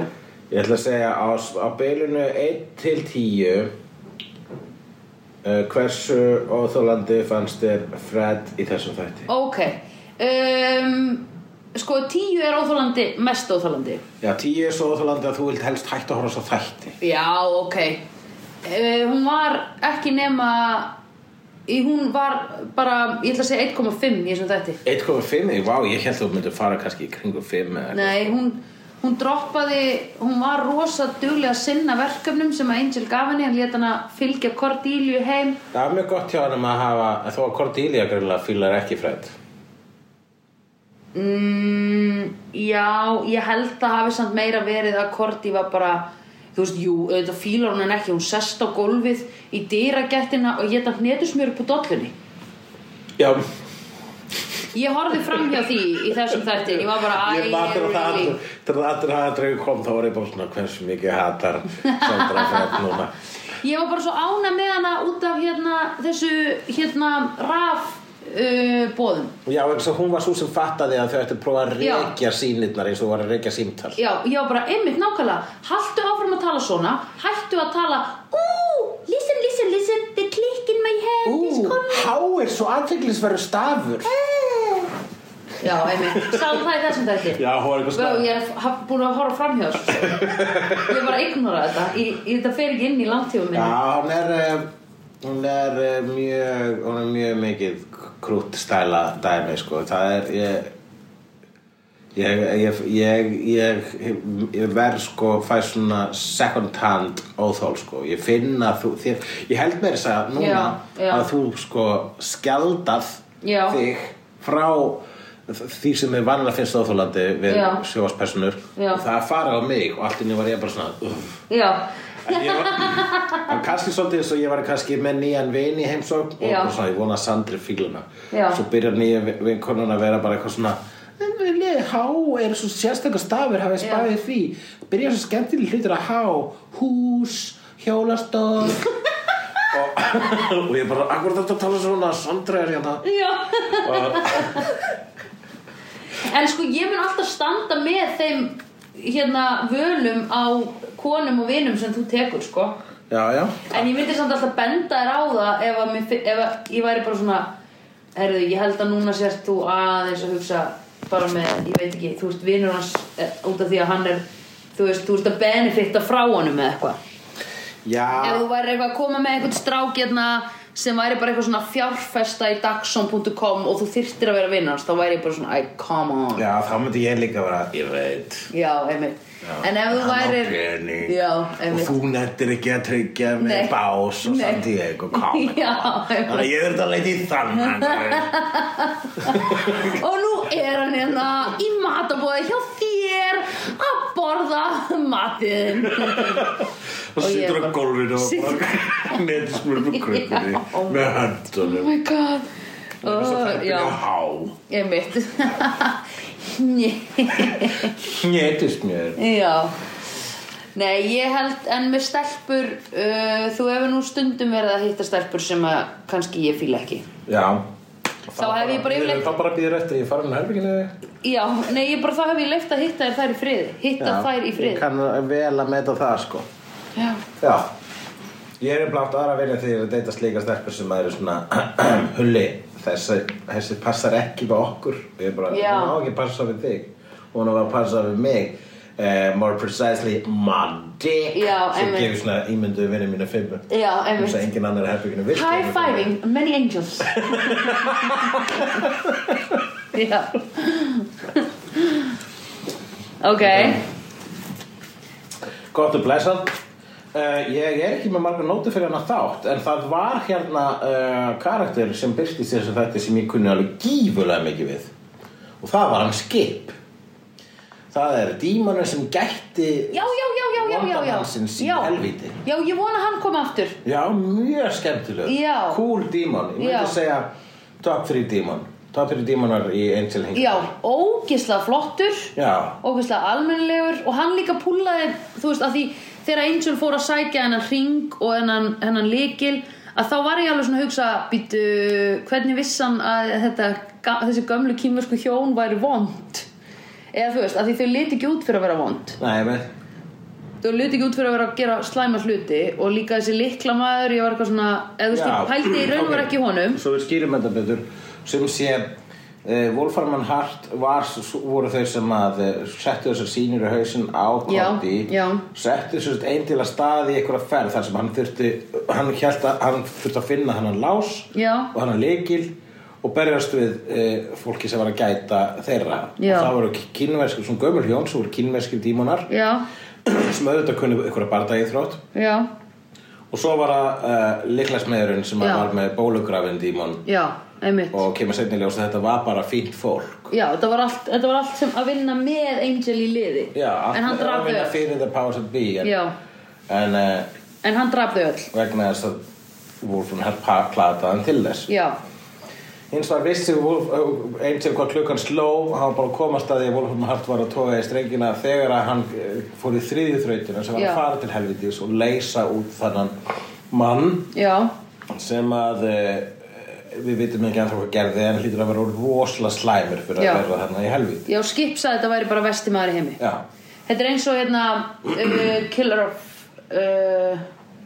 Ég ætla að segja á, á bylunu 1 til 10 uh, Hversu óþólandi fannst þér Fred í þessum þætti? Ok um, Sko, tíu er óþólandi, mest óþólandi Já, 10 er svo óþólandi að þú vilt helst hægt að horfa svo þætti. Já, ok. Uh, Hún var ekki nema í, Hún var bara, ég ætla að segja 1,5 í þessum þætti. 1,5? Vá, ég held að þú myndir fara kannski í kringum 5 eða eitthvað. Nei, hún, hún droppaði Hún var rosa duglega að sinna verkefnum sem að Angel gaf henni. Hann lét hana fylgja Cordelia heim. Það er mjög gott hjá hann að hafa þó að Cordelia fílar ekki Fred mm, Já, ég held að hafi samt meira verið að Cordy var bara Þú veist, jú, auðvitað fílar hún en ekki Hún sest á gólfið í dýragettina og geta hnetusmjör upp á dollunni. Já, Ég horfði fram hjá því í þessum þætti Ég var bara, æ, ég really? allir þegar það hafa dreifir kom þá var ég bara svona hversu mikið hatar Sandra Fred núna? Ég var bara svo ána með hana út af hérna þessu hérna raf uh, bóðum Já, eins og hún var svo sem fattaði að þau ættu að prófa að reykja sínirnar eins og þú var að reykja símtal. Já, ég var bara einmitt nákvæmlega. Haltu áfram að tala svona. Hættu að tala. Ooh, listen, listen, listen. The click in my head. Is Ú, coming há er svo aðteglisverður stafur. Já, einmitt, sáðu það í þessum þætti Já, hún var eitthvað stafur. ég haf- búin að horfa framhjá þessu. Ég er bara að ignora þetta. Ég, ég, Þetta fer ekki inn í langtífum minni. Já, hún er eh, hún er eh, mjög hún er mjög mikið krútt stæla dæmi sko. Það er ég ég, ég, ég, ég, verð sko fæ svona second hand óþól sko. Ég finn að þú þér, ég held mér þess að núna Já, já. að þú sko skjaldað Já. þig frá því sem er vanlega finnst óþólandi við sjóaspersonur það fara á mig og allt inni var ég bara svona uff var, kannski svolítið eins og ég var kannski með nýjan vin í heimsókn og svona, ég vona að Sandri fíluna svo byrjar nýja vinkonun að vera bara eitthvað svona há er svo sérstakar stafur hafið Já. spæðið því. Byrjar svo skemmtileg hlutur að há hús, hjólastól. Og, og ég bara, akkur þetta að tala svona? Sandra er hérna. Og, En sko ég mun alltaf standa með þeim hérna völum á konum og vinum sem þú tekur sko. Já, já. En ég myndi samt alltaf benda þér á það ef, mér, ef ég væri bara svona Herðu, ég held að núna sért þú aðeins að hugsa bara með, ég veit ekki, þú veist, vinur hans eh, út af því að hann er, þú veist, þú veist að benefitta frá honum með eitthvað. Ef já, þú væri eitthvað að koma með einhvern strák hérna sem væri bara eitthvað svona fjárfesta í dagsson.com og þú þyrftir að vera vinnars þá væri ég bara svona, æ, come on. Já, þá myndi ég líka vera ég veit. Já, einmitt. En ef þú pening. Já, og þú nettir ekki að tryggja með Nei. bás og samt og kámi Já, þannig að ég verði að leita í þann Og nú er hann hérna í matabóði hjá þér að borða matinn. Og situr ég á gólfinu og Situr- bara nettir smur upp krukkunni Já. með Oh god. Og að uh, það er há. Einmitt Nei. netist mér Já. Nei, ég held, en með stelpur uh, þú hefur nú stundum verið að hitta stelpur sem að kannski ég fíla ekki. Já Þá hef ég bara yfirleitt- þá bara býður eftir að ég fara með herbygginu Já, nei, ég bara þá hef ég leift að hitta þær þær í friði. Hitta þær í ég friði kann vel að meta það sko. Já, Já. Ég er blátt aðra að vilja því að deyta slíka stelpur sem eru svona Hulli, þessi, þessi passar ekki við okkur. Ég bara, Já. hún á ekki að passa við þig. Hún á að passa við mig uh, more precisely my dick Já, sem gefur svona ímyndu vinni mínu fimmu þess að engin annar er herbygginu virki High fiving, many angels. Já. Ok. Gott og blessað. Uh, ég er ekki með margar nóti fyrir hana þátt en það var hérna uh, karakter sem byrstist þessu þetta sem ég kunni alveg gífulega mikið við. Og það var hann Skip það er dímanur sem gætti Já, já, já, já, já, já, já Vondamannsins í Já. helvíti. Já, ég vona að hann komi aftur já, mjög skemmtileg Já. cool dímon, ég myndi Já. segja top 3 dímon top 3 dímonar í Angel Hink Já, ógislega flottur já, ógeðslega almennilegur og hann líka púlaði þú veist að því þegar Angel fór að sækja hennan ring og hennan, hennan líkil að þá var ég alveg svona að hugsa býtu, hvernig vissan að þetta, ga- þessi gömlu kýmversku hjón væri vond eða þú veist, að því þau liti ekki út fyrir að vera vond. Nei, þú luti ekki út fyrir að vera að gera slæma hluti og líka þessi likla maður ég var eitthvað svona, eða þú ég pældi í raun og var ok. ekki honum. Svo við skýrum þetta betur. Sem sé uh, Wolfram Hart var, voru þeir sem að uh, settu þessar sýnir í hausinn á já. settu þessar einn til að staði í einhverja ferð þar sem hann þurfti hann, að, hann þurfti að finna hann lás Já. og hann leikil og berjast við uh, fólki sem var að gæta þeirra. Já. og það voru kínverskir, svona gömul hjón sem voru kínverskir dímonar. Já, sem auðvitað kunni einhverja bardagi þrótt já, og svo var það uh, liklasmiðurinn sem var með bólugrafin dímon. Og kemur setni ljós að þetta var bara fínt fólk. Já, þetta var, allt, þetta var allt sem að vinna með Angel í liði. Já, En hann draf að vinna fyrir the powers that be en, en uh, en hann draf þau öll. vegna þess að Wolfram Hart plataðan til þess. Já, hins var vissi Angel hvað klukkan sló hann var bara að komast að því Wolfram Hart var að toga í strengina þegar að hann fór í þriðju þrautina sem var að fara til helvitis og leysa út þannan mann já, sem að við vitum ekki ennþá hvað gerði en hlýtur að vera rosalega slæmur fyrir Já. að verða þarna í helviti já, Skip sagði að þetta væri bara vesti maður í heimi. Já, Þetta er eins og hérna uh, Killer of uh,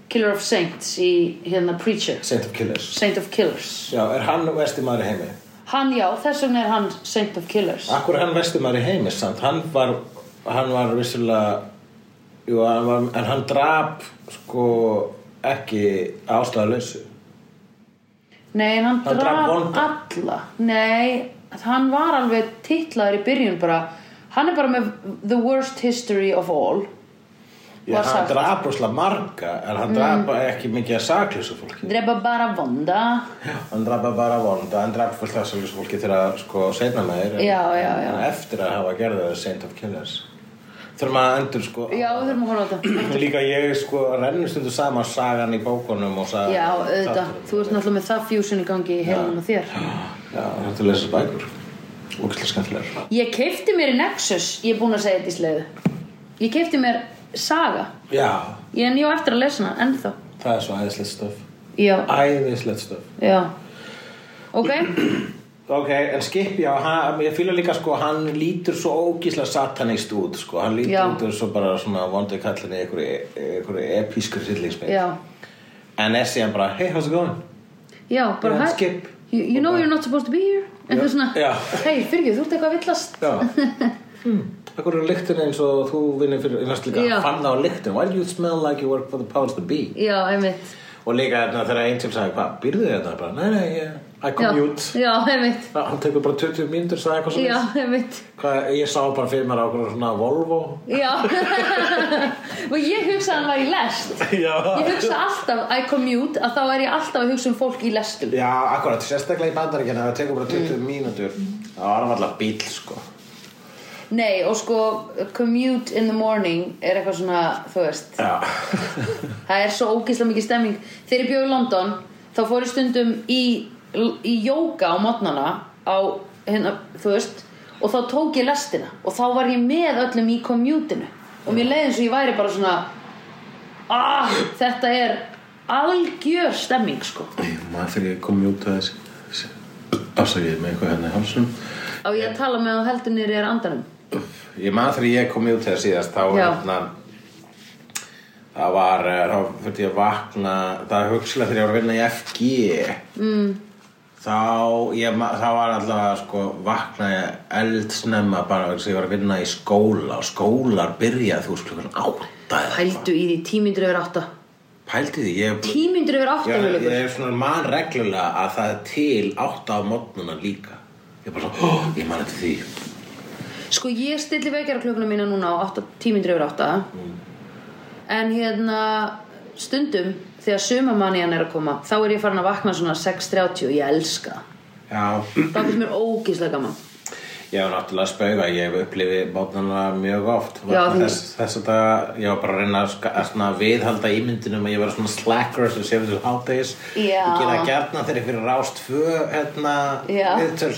Killer of Saints í hérna Preacher. Saint of Killers. Saint of Killers. Já, er hann vestimæður í heimi? Hann, já, þess vegna er hann Saint of Killers. Akkur er hann vestimæður í heimi samt? Hann var, hann var vissulega Jú, hann var, en hann drap sko ekki ástæðalösu Nei, en hann, Hann drap draf vonda. alla. Nei, hann var alveg titlaður í byrjun bara. Hann er bara með the worst history of all Já, hann sagt. drap rosalega marga en hann drap ekki mikið að saklausu fólki. Drepa bara vonda. Hann drap bara vonda, hann drap fullt af saklausu fólki sko en, Já, já, já. en eftir að hafa gerðið það Saint of Killers. Þurfum að endur sko Já, þurfum að horfa á þetta. Líka ég sko rennur stundu saman sagan í bókunum og sagan Já, auðvitað, þú ert náttúrulega með það fusion í gangi í heilanum á þér. Já, þetta er að lesa bækur. Ógæslega skemmtilegar. Ég keipti mér í Nexus, ég er búin að segja þetta í sleiðu Ég keipti mér Saga. Já, Ég en ég á eftir að lesa hana, ennþá. Það er svo æðislegt stöf Já, Æðislegt stöf já. Ok, Ok, en skip, já, hann, ég fýla líka sko hann lítur svo ógíslega satanist út sko, hann lítur Já. út eins og bara svona vondi kallin í einhverju, epískur hryllingsmynd. Já. En er síðan bara, hey, how's it going? Já, bara Já, hæ skip. You, you know you're not supposed to be here? Eitthvað svona, Já. hei, fyrirgjöð, þú ert eitthvað að villast. Já. Hmm. Akkur er lyktin eins og þú vinnir fyrir, Já. fann það á lyktin Why do you smell like you work for the powers that be? Já, einmitt. Og líka þarna þegar Angel sagði, hvað, býrðu þið þetta? Bara, nei, nei, ég, I commute. Já, já einmitt. Já, Hann tekur bara 20 mínútur, sagði eitthvað Já, svona einmitt. Hvað, ég sá bara fyrir mér á okkur svona Volvo. Já. Og ég hugsa að hann var í lest. Já, Ég hugsa alltaf, I commute Að þá er ég alltaf að hugsa um fólk í lestum. Já, akkurat, sérstaklega í bandaríkjana það tekur bara 20 Mm. mínútur það var alltaf bíl, sko Nei, og sko Commute in the morning Er eitthvað svona, þú veist. Það er svo ógeðslega mikið stemming. Þegar ég bjóð í London Þá fór ég stundum í, í jóka á mótnana Á, hérna, þú veist Og þá tók ég lestina. Og þá var ég með öllum í commutinu Og mér leiði eins og ég væri bara svona ah, Þetta er algjör stemming sko. Maður þegar ég kom út að þessi afsakið með eitthvað hérna í hálsum Á ég að tala með á heldur niður er andanum Ég maður þegar ég kom út þegar síðast þá hérna það var, eh, þá fyrir ég að vakna það hugsilega þegar ég var að vinna í FG mm. þá ég, þá var alltaf sko vakna ég eldsnemma bara þess að ég var að vinna í skóla og skólar byrjað þú klukkan átta. Hældu í því tímyndur yfir átta Pældi því, ég Tímyndur yfir átta ég Hugleikur. er svona man reglulega að það er til átta á mótnuna líka Ég er bara svo, oh, ég man eftir því Sko ég stilli vekjaraklöfuna mína núna á 8, tímyndur yfir 8 En hérna stundum þegar sumamannían er að koma þá er ég farin að vakna svona 6.30 og ég elska. Já, Það finnst mér ógíslega gaman ég hef náttúrulega að spauga Ég hef upplifið mótnana mjög oft. Þess, þess að það, ég var bara að reyna að, að viðhalda ímyndinum að ég var svona slacker sem séu þessu háttegis. Ég gera gjarna þegar ég fyrir rást tvö hérna, viðtöl.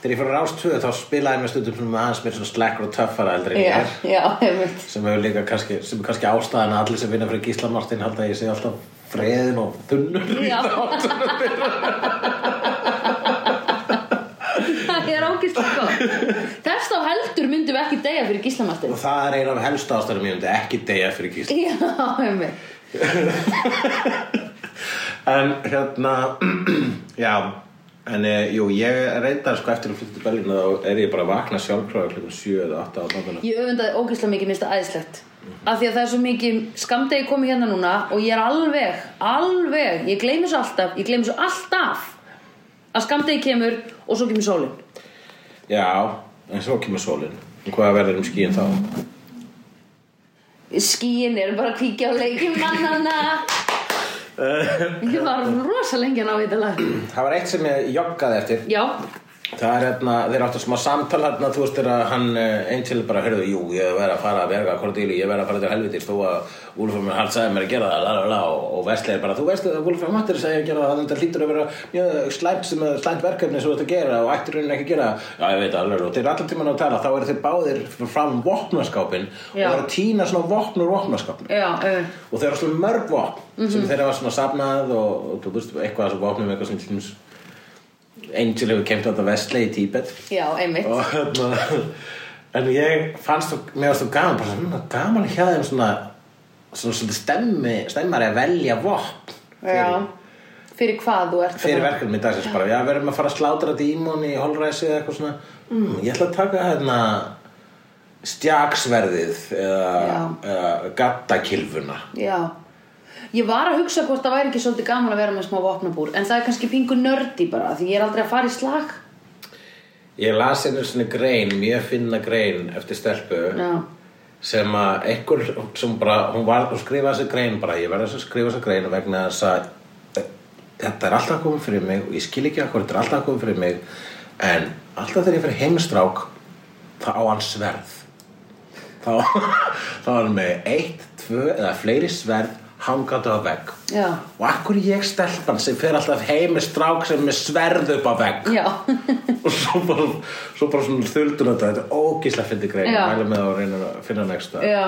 Þegar ég fyrir rást tvö þá spilaði með stundum svona aðeins mér svona slacker og töffara eldri en ég er. já, sem hefur líka kannski, sem er kannski ástæðan að allir sem vinna fyrir Gísla Martin halda að ég sé alltaf freðin og þunnur í þáttunum Ógíslega gott Þess mest á heldur myndum við ekki deyja fyrir Gísla Martin Og það er eina af helstu ástæðum ég myndi ekki deyja fyrir gísla. Já, einmitt. En hérna, já, en jú, ég reyndar sko eftir að flytta til Berlín þá er ég bara að vakna sjálfkráða klukkan 7 eða 8 á náttúrulega. Ég öfundaði ógeðslega mikið minnst að æðislegt. Af því að það er svo mikið skamdegi komið hérna núna og ég er alveg, alveg, ég gleymi svo alltaf, ég gleymi svo alltaf að skamdegi kemur og svo kemur sólin. Já, en svo kemur sólin. Og hvað verður um skíin þá? Skíin eru bara að kíkja á leikjum mannana. Ég var rosa lengi að ná í þetta lag. Það var eitt sem ég joggaði eftir. Já, Það er hérna, þeir áttu smá samtal hérna, þú veist þegar hann eh, Angel bara, hörðu, jú, ég verð að fara að verga Cordelia, ég verð að fara til helvitis þó að Wolfram hann sagði mér að gera það, la, la, la, og, og Wesley er bara, þú veist að Wolfram Hattir sagði að gera það, þetta hlýtur að vera mjög slæmt sem að slæmt verkefni sem þú ert að gera og ættir raunin ekki að gera það. Já, ég veit alveg, og þeir eru allan tímann að tala, þá eru þeir báðir fram vopnaskápin og Já. eru að tína svona vopn úr vopnaskápin já, uh, og þeir eru svona mörg vopn sem þeir hafa svona safnað og, og þú veist, eitthvað þessu vopnum eitthvað sem til Angel hefur kemst á þetta Wesley í Tíbet. Já, einmitt. og hérna en ég fannst þú, mér varst þú gaman bara svona gaman hjá þeim svona svona svona stemmi, stemmari að velja vopn Já, fyrir hvað þú ert að fyrir fara- verkefni dagsins bara, já, við erum að fara að slátra dímon í holræsi eða eitthvað svona. Mm, ég ætla að taka hérna stjaksverðið eða, eða gattakilfuna Já Ég var að hugsa hvort það væri ekki svolítið gaman að vera með smá vopnabúr En það er kannski pingu nördi bara Því ég er aldrei að fara í slag. Ég las einu svona grein, mjög finna grein eftir stelpu Já, sem að einhver sem bara, hún var að skrifa þessi grein bara, ég verði að skrifa þessi grein vegna þess að þetta er alltaf komið fyrir mig og ég skil ekki að þetta er alltaf komið fyrir mig en alltaf þegar ég fyrir heimstrák þá á hann sverð. Þá, þá er hann með eitt, tvö eða fleiri sverð hangandi á vegg. Já, og akkur ég stelpan sem fer alltaf heim með strák sem er sverð upp á vegg? Og svo bara, svo bara svona þuldur þetta. Þetta er ógíslega fyndi grein Já. mæla með að reyna að finna næsta Já,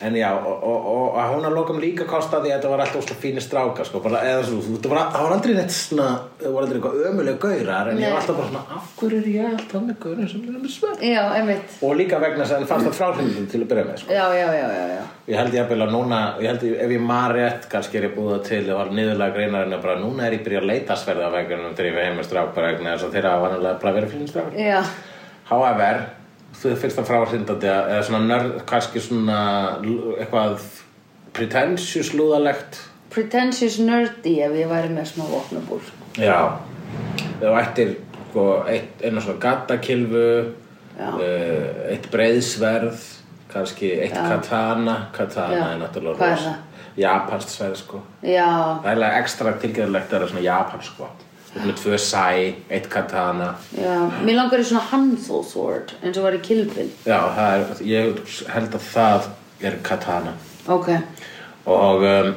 en já, og, og, og að hún að lokum líka kostaði að þetta var alltaf fínir stráka sko, bara, eða svo, þetta var, það var aldrei neitt svona, það var aldrei eitthvað ömuleg gaurar en ég Nei. var alltaf bara svona, af hverju er ég alltaf með gaurar sem er með sverð já, einmitt. Og líka vegna þess að henni fannst það fráhrindin til að byrja með sko. Já, já, já, já, já. Ég held ég að núna, ég held ég, ef ég maður rétt kannski er ég búið það til, það var niðurlega greinarinn bara núna er ég byrjað að leita sverða vegna ég var heim með strák bara vegna þess að þeirra var However, þú fráhrindandi að- eða svona nörd, kannski svona eitthvað pretentious lúðalegt. Pretentious nerdy ef ég væri með smá vopnabúr. Já. Þú ættir sko, einu svona gattakilfu uh, eitt breiðsverð kannski eitt Já. katana. Katana Já. er náttúrulega japanskt sverð sko. Já, það er ekstra tilgjörlegt að það er svona japansk ert með tvö sæ, eitt katana. Já Mér langar í svona Hansel sword eins og var í Kill Bill. Já, það er, ég held að það er katana. Ok, og um,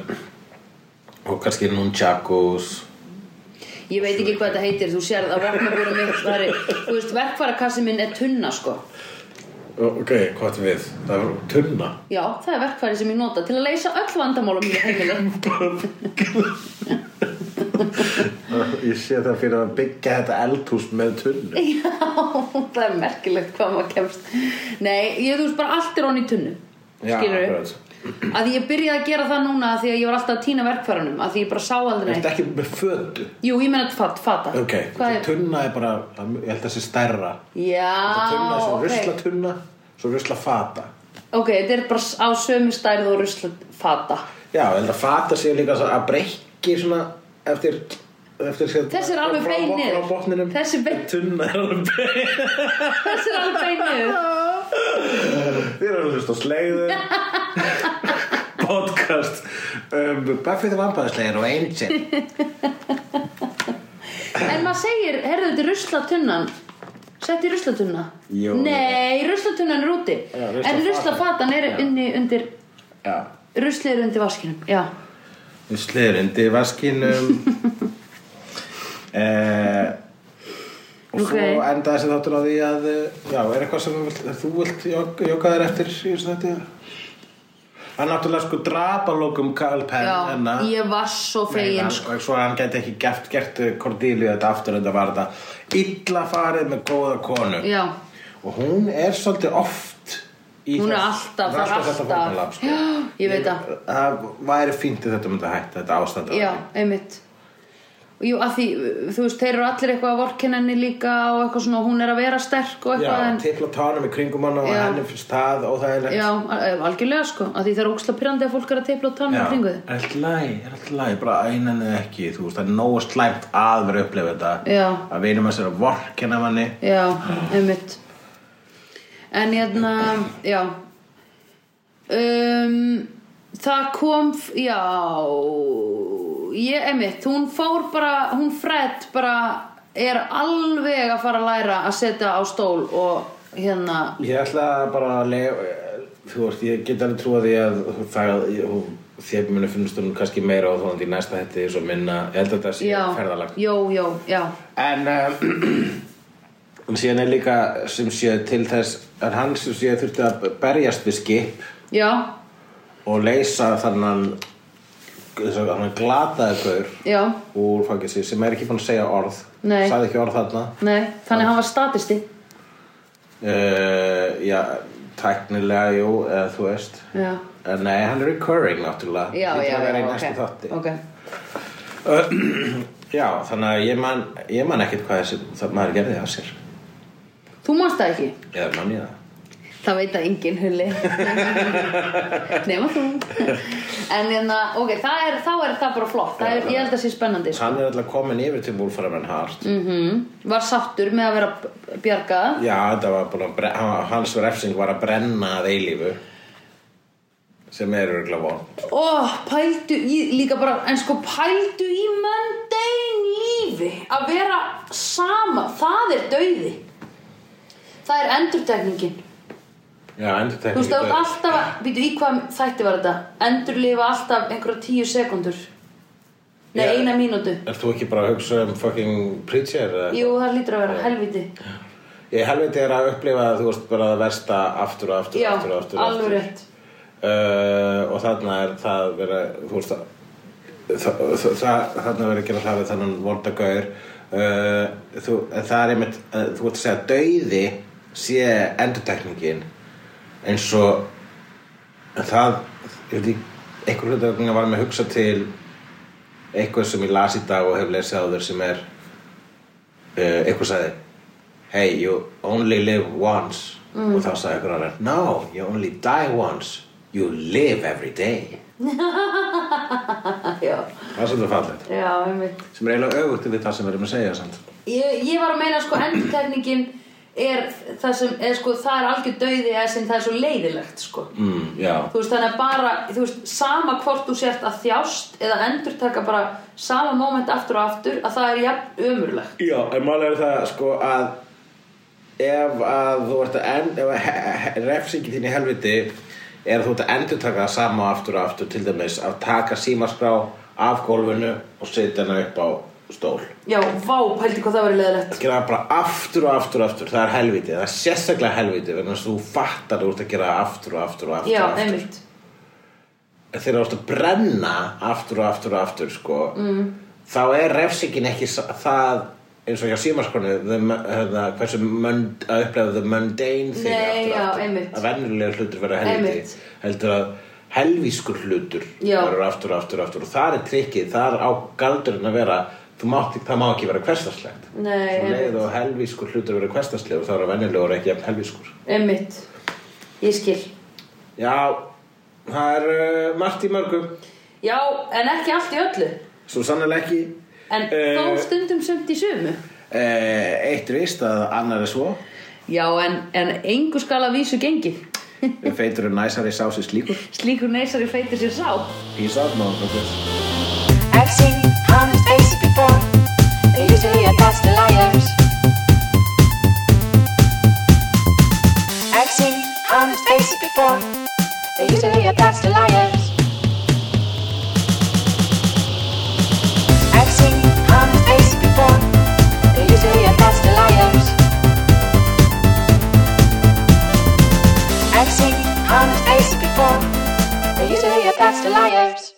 og kannski nunchakus. Ég veit ekki hvað þetta heitir Þú sérð að vopnabúrum mitt væri Þú veist, verkfærakassi minn er tunna, sko. Ok, hvað er við? það er tunna. Já, það er verkfæri sem ég nota til að leysa öll vandamál á mínu heimili ég sé það fyrir að byggja þetta eldhús með tunnu. Já, það er merkilegt hvað maður kemst. Nei, ég þú veist bara allt er honni í tunnu Skilurðu? akkurat. Að ég byrjaði að gera það núna Því að ég var alltaf að týna verkfæranum Að því ég bara sá aldrei Þetta ekki með fötu? Jú, ég meina fat, fata. Ok, Hvað er? tunna er bara ég held að það sé stærra. Já, tunna er svo ok. rusla tunna svo rusla fata. Ok, þetta er bara á sömu stærð og rusla fata. Já, ég held að fata sé líka að breyki svona eftir eftir sér Þessi er alveg bein niður. á botninum Þessi bein- er alveg bein. Þessi er alveg beinuð Þið eru að hlusta á slegðu podcast um, Buffy the Vampire Slayer og Angel. En maður segir, herðu þetta er ruslatunnan. Sett í ruslatunna. Jú. Nei, ruslatunnan er úti. Já, En ruslafatan. er Já. inni undir Já. Ruslið er undir vaskinum. Já, Sleður undir vaskinum eh, Og Ok. svo enda þessi þáttur á því að eh, Já, er eitthvað sem vilt, þú vilt jogga þér eftir í þessu þetta Það er náttúrulega sko drapalókum Karl Penn já hennar. ég var svo fegin sko. svo hann gæti ekki gert, gert Cordelia þetta aftur það var þetta illa farið með góða konu Já, og hún er svolítið oft Hún er alltaf, er það er þetta alltaf. fórnarlamb, sko. Já, ég veit það. það væri fínt ef þetta myndi hætta þetta ástand Já, einmitt. Og Jú, að því, þú veist, þeir eru allir eitthvað að vorkenninni líka og eitthvað svona, hún er að vera sterk og Já, eitthvað en, tipla tánum í kringum hann og Já. henni finnst það og það er Já, al- algjörlega sko, að því það er óksla pyrrandi að fólk er að teipla á tánum Já, í kringu þið er alltaf læg, er alltaf læg, bara einan eða ekki, þú veist, það er nógu slæmt að vera að upplifa þetta. Já. að vinum að sér að vorkenna manni. Já, einmitt En hérna, já. Um, Það kom, já. Ég, einmitt, hún fór bara Hún Fred bara er alveg að fara að læra að setja á stól og hérna. Ég ætla bara að þú veist, ég get alveg trúa því að það, þér muni finnst hún kannski meira á þóðandi í næsta hætti svo minna, ég held að þetta sé Já, ferðalag. Jó, jó, já. En um, síðan er líka sem sé til þess en hann sem sé þurfti að berjast við skip Já, og leysa þannan þannig já, úr fangilsi sem er ekki búin að segja orð. Sagði ekki orð þarna. Nei, þannig hann var statisti. Uh, já, tæknilega, jú eða þú veist. Já, uh, nei, hann er recurring náttúrulega. Já, já, að já, ok, þátti. ok. Já, þannig að ég man, ég man ekkert hvað þessi það maður gerði af sér Þú manst það ekki? eða man ég það. Það veit að enginn hulli. Nema þú. En hérna, ok, er, þá er það bara flott. Það er, Ég held að það sé spennandi sko. hann er alltaf komin yfir til Wolfram Hart. Mm Var sáttur með að vera bjargað? Já, var búin að bre- hann- hans refsing var að brenna að eilífu sem er örgulega von Ó, pældu í, líka bara En sko, pældu í möndein lífi. Að vera sama Það er dauði Það er endurtekningin. Já, endur Þú veist, það er alltaf að, býtu í hvað þætti var þetta? Endurlifa alltaf einhverja tíu sekundur Nei, Já. eina mínútu. Er þú ekki bara að hugsa um fucking preacher? Jú, það lítur að vera helviti Ég helviti er að upplifa þú veist bara það versta aftur og aftur Já, aftur og aftur, aftur. uh, og þarna er það vera þú veist það þarna verið að gera það við þannig vondagaur. Uh, það er einmitt uh, þú vart að segja að dauði sé endurtekningin eins og það ég veit ekki, einhver hlutu var með að hugsa til eitthvað sem ég las í dag og hef lesið á þér sem er uh, eitthvað sagði hey you only live once. Og þá sagði eitthvað annar no you only die once. You live every day. Það er svolítið einmitt. Sem er eiginlega öfugt við það sem við erum að segja ég, ég var að meina sko endurtekningin er það sem, er sko það er algjör dauði eða sem það er svo leiðilegt sko. Mm, þú veist þannig að bara, þú veist, sama hvort þú sért að þjást eða endurtaka bara sama moment aftur og aftur að það er jafn ömurlegt. Já en málega er það sko að ef að þú ert að end, ef að refsingin þín í helviti er að þú ert að endur taka það sama aftur og aftur til dæmis að taka símaskrá af gólfinu og setja hana upp á stól já, vá, pældi hvað það var leiðilegt að gera bara aftur og aftur og aftur það er helviti, það er sérstaklega helviti þess að þú fattar ert að gera aftur og aftur og aftur, já, aftur. einmitt þegar þú ert að brenna aftur og aftur og aftur sko, mm. þá er refsingin ekki það eins og hjá símaskonu hérna, hversu mund, að upplefa the mundane thing Nei, aftur og já, aftur einmitt. að venjulega hlutur vera helviti heldur að helvískur hlutur Já. verður aftur og aftur og aftur og það er trikkið, það er á galdurinn að vera mátt, það má ekki vera hverstarslegt Nei, svo leið og helvískur hlutur verður hverstarslegt og þá er að venjulega ekki helvískur. Einmitt, ég skil. Já, það er uh, margt í mörgum. Já, en ekki allt í öllu. Svo sannlega ekki. En Eh, þó stundum sumt í sumu Eh, eitt vist að annar er svo. Já, en, en engu skal að vísu gengi feitur er næsari sási slíkur. Slíkur neysari feitir sér sá. Peace out, motherfuckers. I've seen honest faces before. They usually at best liars. I've seen before. They usually liars. I've seen honest faces before. They usually at best liars. I've seen before. They usually liars.